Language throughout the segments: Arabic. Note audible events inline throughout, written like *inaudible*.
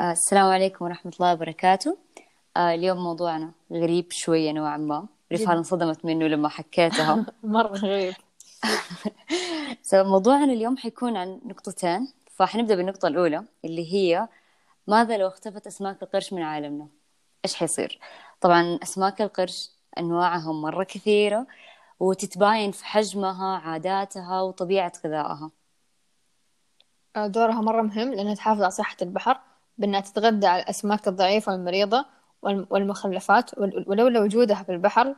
آه، السلام عليكم ورحمة الله وبركاته. آه، اليوم موضوعنا غريب شوية نوعا ما. ريفان انصدمت منه لما حكيتها. *laughs* مرة غريب. *laughs* موضوعنا اليوم حيكون عن نقطتين. فحنبدأ بالنقطة الأولى اللي هي ماذا لو اختفت أسماك القرش من عالمنا؟ إيش حيصير؟ طبعا أسماك القرش أنواعها مرة كثيرة وتتباين في حجمها عاداتها وطبيعة غذائها. آه، دورها مرة مهم لأنها تحافظ على صحة البحر. بأنها تتغذى على الأسماك الضعيفة والمريضة والمخلفات ولولا وجودها في البحر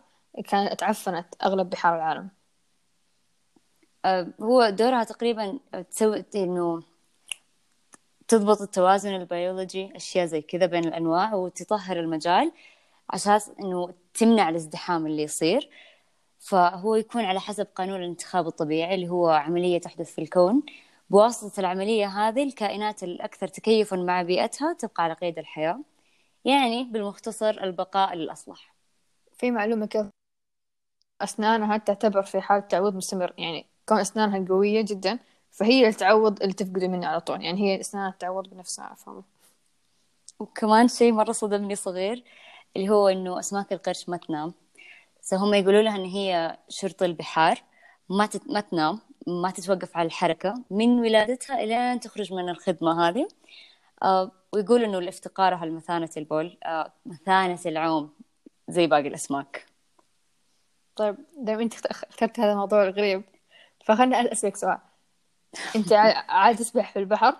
كانت تعفنت أغلب بحار العالم. آه، هو دورها تقريبا تسوي إنه تضبط التوازن البيولوجي أشياء زي كذا بين الأنواع وتطهر المجال عشان إنه تمنع الازدحام اللي يصير. فهو يكون على حسب قانون الانتخاب الطبيعي اللي هو عملية تحدث في الكون. بواسطة العملية هذه الكائنات الأكثر تكيفا مع بيئتها تبقى على قيد الحياة يعني بالمختصر البقاء للأصلح في معلومة كيف أسنانها تعتبر في حالة تعويض مستمر يعني كون أسنانها قوية جدا فهي اللي تعوض اللي تفقده منه على طول يعني هي أسنانها تعوض بنفسها فاهمة وكمان شيء مرة صدمني صغير اللي هو إنه أسماك القرش ما تنام. فهم يقولوا لها إن هي شرطة البحار ما تت... ما تنام. ما تتوقف على الحركة من ولادتها إلى أن تخرج من الخدمة هذه. آه ويقول إنه لافتقارها لمثانة البول آه مثانة العوم زي باقي الأسماك. طيب دائما أنت اخترت هذا الموضوع الغريب فخلنا أسألك سؤال. أنت *laughs* عاد تسبح في البحر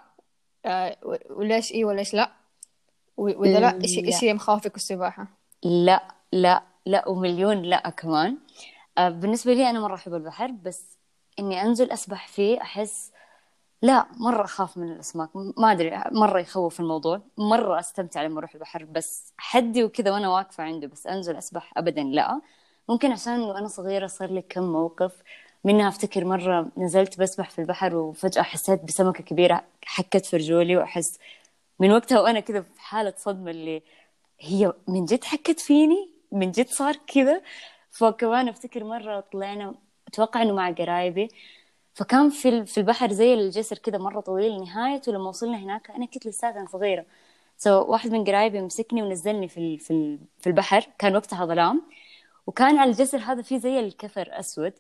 آه وليش إيه وليش لا؟ وإذا لا؟ إيش إيش هي مخاوفك السباحة لا لا لا ومليون لا كمان. بالنسبة لي أنا مرة أحب البحر بس إني أنزل أسبح فيه أحس لا مرة أخاف من الأسماك. ما أدري مرة يخوف الموضوع. مرة أستمتع لما أروح البحر بس حدي وكذا وأنا واقفة عنده بس أنزل أسبح؟ أبدا لا. ممكن عشان وأنا صغيرة صار لي كم موقف. منها أفتكر مرة نزلت بسبح في البحر وفجأة حسيت بسمكة كبيرة حكت في رجولي وأحس من وقتها وأنا كذا في حالة صدمة اللي هي من جد حكت فيني؟ من جد صار كذا؟ فكمان أفتكر مرة طلعنا أتوقع إنه مع قرايبي. فكان في في البحر زي الجسر كذا مرة طويل نهايته لما وصلنا هناك أنا كنت لساتها صغيرة. سو so, واحد من قرايبي مسكني ونزلني في في البحر. كان وقتها ظلام. وكان على الجسر هذا في زي الكفر أسود.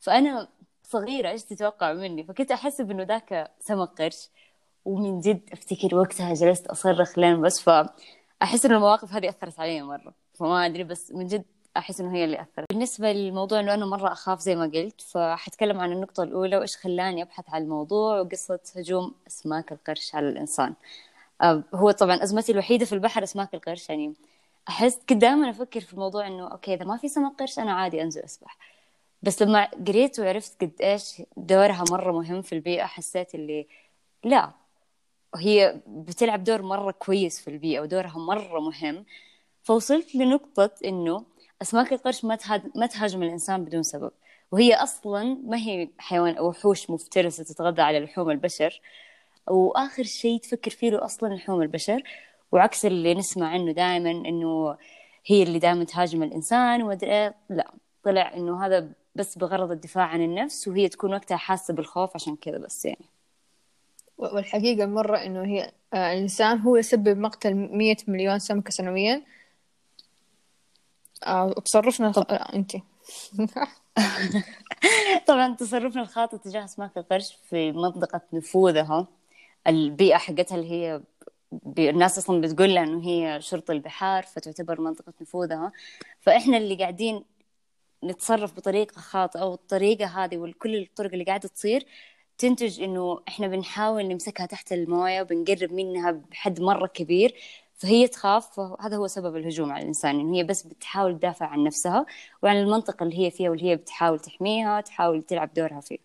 فأنا صغيرة إيش تتوقع مني؟ فكنت أحسب إنه ذاك سمك قرش ومن جد أفتكر وقتها جلست أصرخ لين بس. فأحس إن المواقف هذه أثرت علي مرة. فما أدري بس من جد أحس إنه هي اللي أثرت. بالنسبة للموضوع إنه أنا مرة أخاف زي ما قلت فحتكلم عن النقطة الأولى وإيش خلاني أبحث عن الموضوع وقصة هجوم أسماك القرش على الإنسان. آه، هو طبعا أزمتي الوحيدة في البحر أسماك القرش يعني. أحس كنت دائما أفكر في الموضوع إنه أوكي إذا ما في سمك قرش أنا عادي أنزل أسبح. بس لما قريت وعرفت قد إيش دورها مرة مهم في البيئة حسيت اللي لا هي بتلعب دور مرة كويس في البيئة ودورها مرة مهم. فوصلت لنقطة إنه أسماك القرش ما ما تهاجم الإنسان بدون سبب. وهي أصلا ما هي حيوان أو وحوش مفترسة تتغذى على لحوم البشر. وآخر شيء تفكر فيه أصلا لحوم البشر. وعكس اللي نسمع عنه دائما إنه هي اللي دائما تهاجم الإنسان ومدري إيه. لا طلع إنه هذا بس بغرض الدفاع عن النفس وهي تكون وقتها حاسة بالخوف عشان كذا بس يعني. والحقيقة مرة إنه هي آه، الإنسان هو يسبب مقتل مية مليون سمكة سنويا. آه، طب... انت *laughs* طبعا تصرفنا الخاطئ تجاه أسماك القرش في منطقة نفوذها البيئة حقتها اللي هي الناس أصلا بتقول لها إنه هي شرطة البحار فتعتبر منطقة نفوذها فإحنا اللي قاعدين نتصرف بطريقة خاطئة والطريقة هذه وكل الطرق اللي قاعدة تصير تنتج إنه إحنا بنحاول نمسكها تحت الموية وبنقرب منها بحد مرة كبير. فهي تخاف وهذا هو سبب الهجوم على الإنسان إن هي بس بتحاول تدافع عن نفسها وعن المنطقة اللي هي فيها واللي هي بتحاول تحميها تحاول تلعب دورها فيه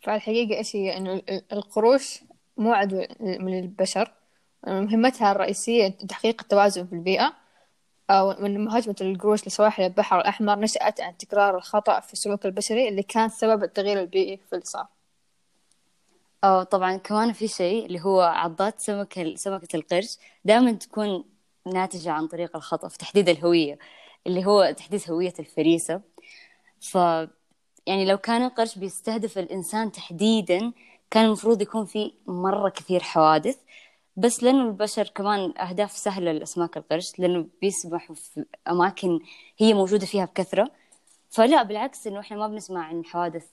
فالحقيقة إيش هي؟ إنه القروش مو عدو من البشر مهمتها الرئيسية تحقيق التوازن في البيئة. ومن مهاجمة القروش لسواحل البحر الأحمر نشأت عن تكرار الخطأ في السلوك البشري اللي كان سبب التغيير البيئي في اللي صار أو طبعا كمان في شيء اللي هو عضات سمكة سمكة القرش دائما تكون ناتجة عن طريق الخطأ في تحديد الهوية اللي هو تحديد هوية الفريسة. ف يعني لو كان القرش بيستهدف الإنسان تحديدا كان المفروض يكون في مرة كثير حوادث. بس لأنه البشر كمان أهداف سهلة لأسماك القرش لأنه بيسبحوا في أماكن هي موجودة فيها بكثرة. فلا بالعكس إنه إحنا ما بنسمع عن حوادث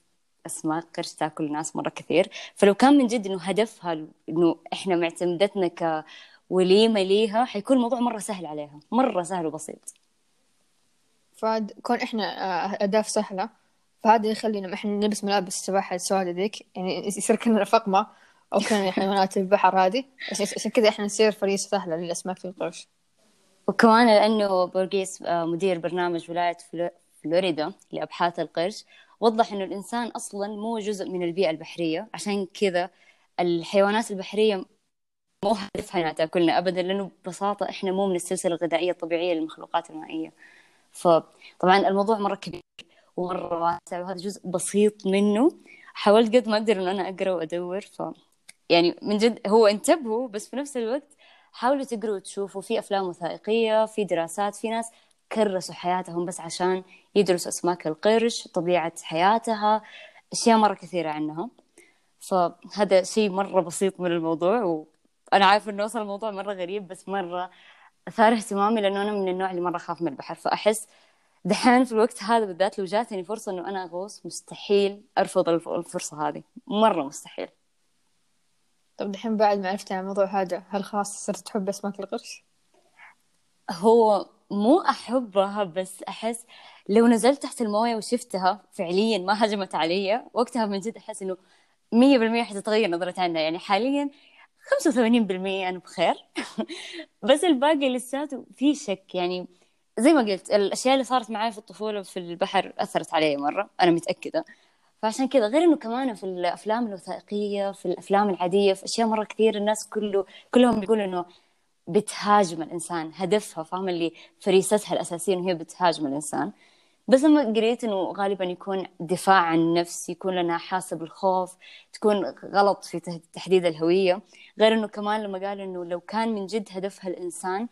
أسماك قرش تاكل الناس مرة كثير. فلو كان من جد إنه هدفها إنه إحنا معتمدتنا كوليمة ليها حيكون الموضوع مرة سهل عليها. مرة سهل وبسيط. فكون إحنا آه، أهداف سهلة فهذا يخلينا إحنا نلبس ملابس السباحة السوداء ذيك يعني *laughs* يصير كنا فقمة أو كنا حيوانات البحر هذه. عشان كذا إحنا نصير فريسة سهلة للأسماك في القرش. وكمان لأنه بورغيس آه، مدير برنامج ولاية فلوريدا لأبحاث القرش وضح إنه الإنسان أصلا مو جزء من البيئة البحرية. عشان كذا الحيوانات البحرية مو هدفها انها تاكلنا ابدا لأنه ببساطة إحنا مو من السلسلة الغذائية الطبيعية للمخلوقات المائية. فطبعا الموضوع مرة كبير ومرة واسع وهذا جزء بسيط منه. حاولت قد ما أقدر إنه أنا أقرأ وأدور ف يعني من جد هو انتبهوا بس في نفس الوقت حاولوا تقروا وتشوفوا. في أفلام وثائقية في دراسات في ناس كرسوا حياتهم بس عشان يدرسوا أسماك القرش طبيعة حياتها أشياء مرة كثيرة عنها فهذا شيء مرة بسيط من الموضوع وأنا عارفة إنه وصل الموضوع مرة غريب بس مرة أثار اهتمامي لأنه أنا من النوع اللي مرة أخاف من البحر. فأحس دحين في الوقت هذا بالذات لو جاتني فرصة إنه أنا أغوص مستحيل أرفض الفرصة هذه. مرة مستحيل. طب دحين بعد ما عرفت عن الموضوع هذا هل خلاص صرت تحب أسماك القرش؟ هو مو أحبها بس أحس لو نزلت تحت الموية وشفتها فعليا ما هجمت علي وقتها من جد إنه مية بالمية حتتغير نظرتي عنها. يعني حاليا خمسة وثمانين بالمية أنا بخير *laughs* بس الباقي لساته في شك. يعني زي ما قلت الأشياء اللي صارت معي في الطفولة في البحر أثرت علي مرة أنا متأكدة. فعشان كذا غير إنه كمان في الأفلام الوثائقية في الأفلام العادية في أشياء مرة كثير الناس كله كلهم بيقولوا إنه بتهاجم الإنسان هدفها فاهم اللي فريستها الأساسية إنه هي بتهاجم الإنسان. بس لما قريت إنه غالبا يكون دفاع عن النفس يكون لنا حاسه بالخوف تكون غلط في تحديد الهوية. غير إنه كمان لما قال إنه لو كان من جد هدفها الإنسان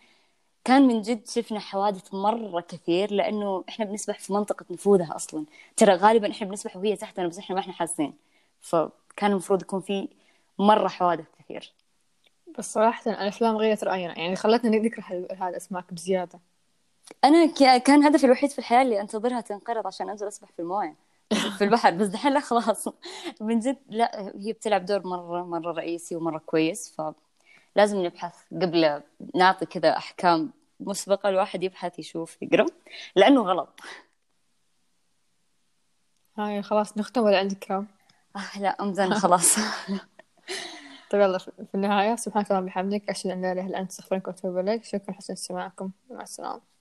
كان من جد شفنا حوادث مرة كثير لأنه إحنا بنسبح في منطقة نفوذها أصلا. ترى غالبا إحنا بنسبح وهي تحتنا بس إحنا ما إحنا حاسين. فكان المفروض يكون في مرة حوادث كثير. بس صراحة الأفلام غيرت رأينا يعني خلتنا نكره هذا الأسماك بزيادة. أنا كان هدفي الوحيد في الحياة اللي أنتظرها تنقرض عشان أنزل أسبح في الموية في البحر. بس دحين لا خلاص. من جد لا هي بتلعب دور مرة مرة رئيسي ومرة كويس. ف لازم نبحث قبل نعطي كذا أحكام مسبقة الواحد يبحث يشوف يقرأ لأنه غلط. هاي خلاص نختم ولا عندك كلام؟ آه لا أمزن خلاص. *laughs* طيب يلا في النهاية سبحانك اللهم وبحمدك أشهد أن لا إله إلا أنت أستغفرك وأتوب إليك. شكرا حسن استماعكم. مع السلامة.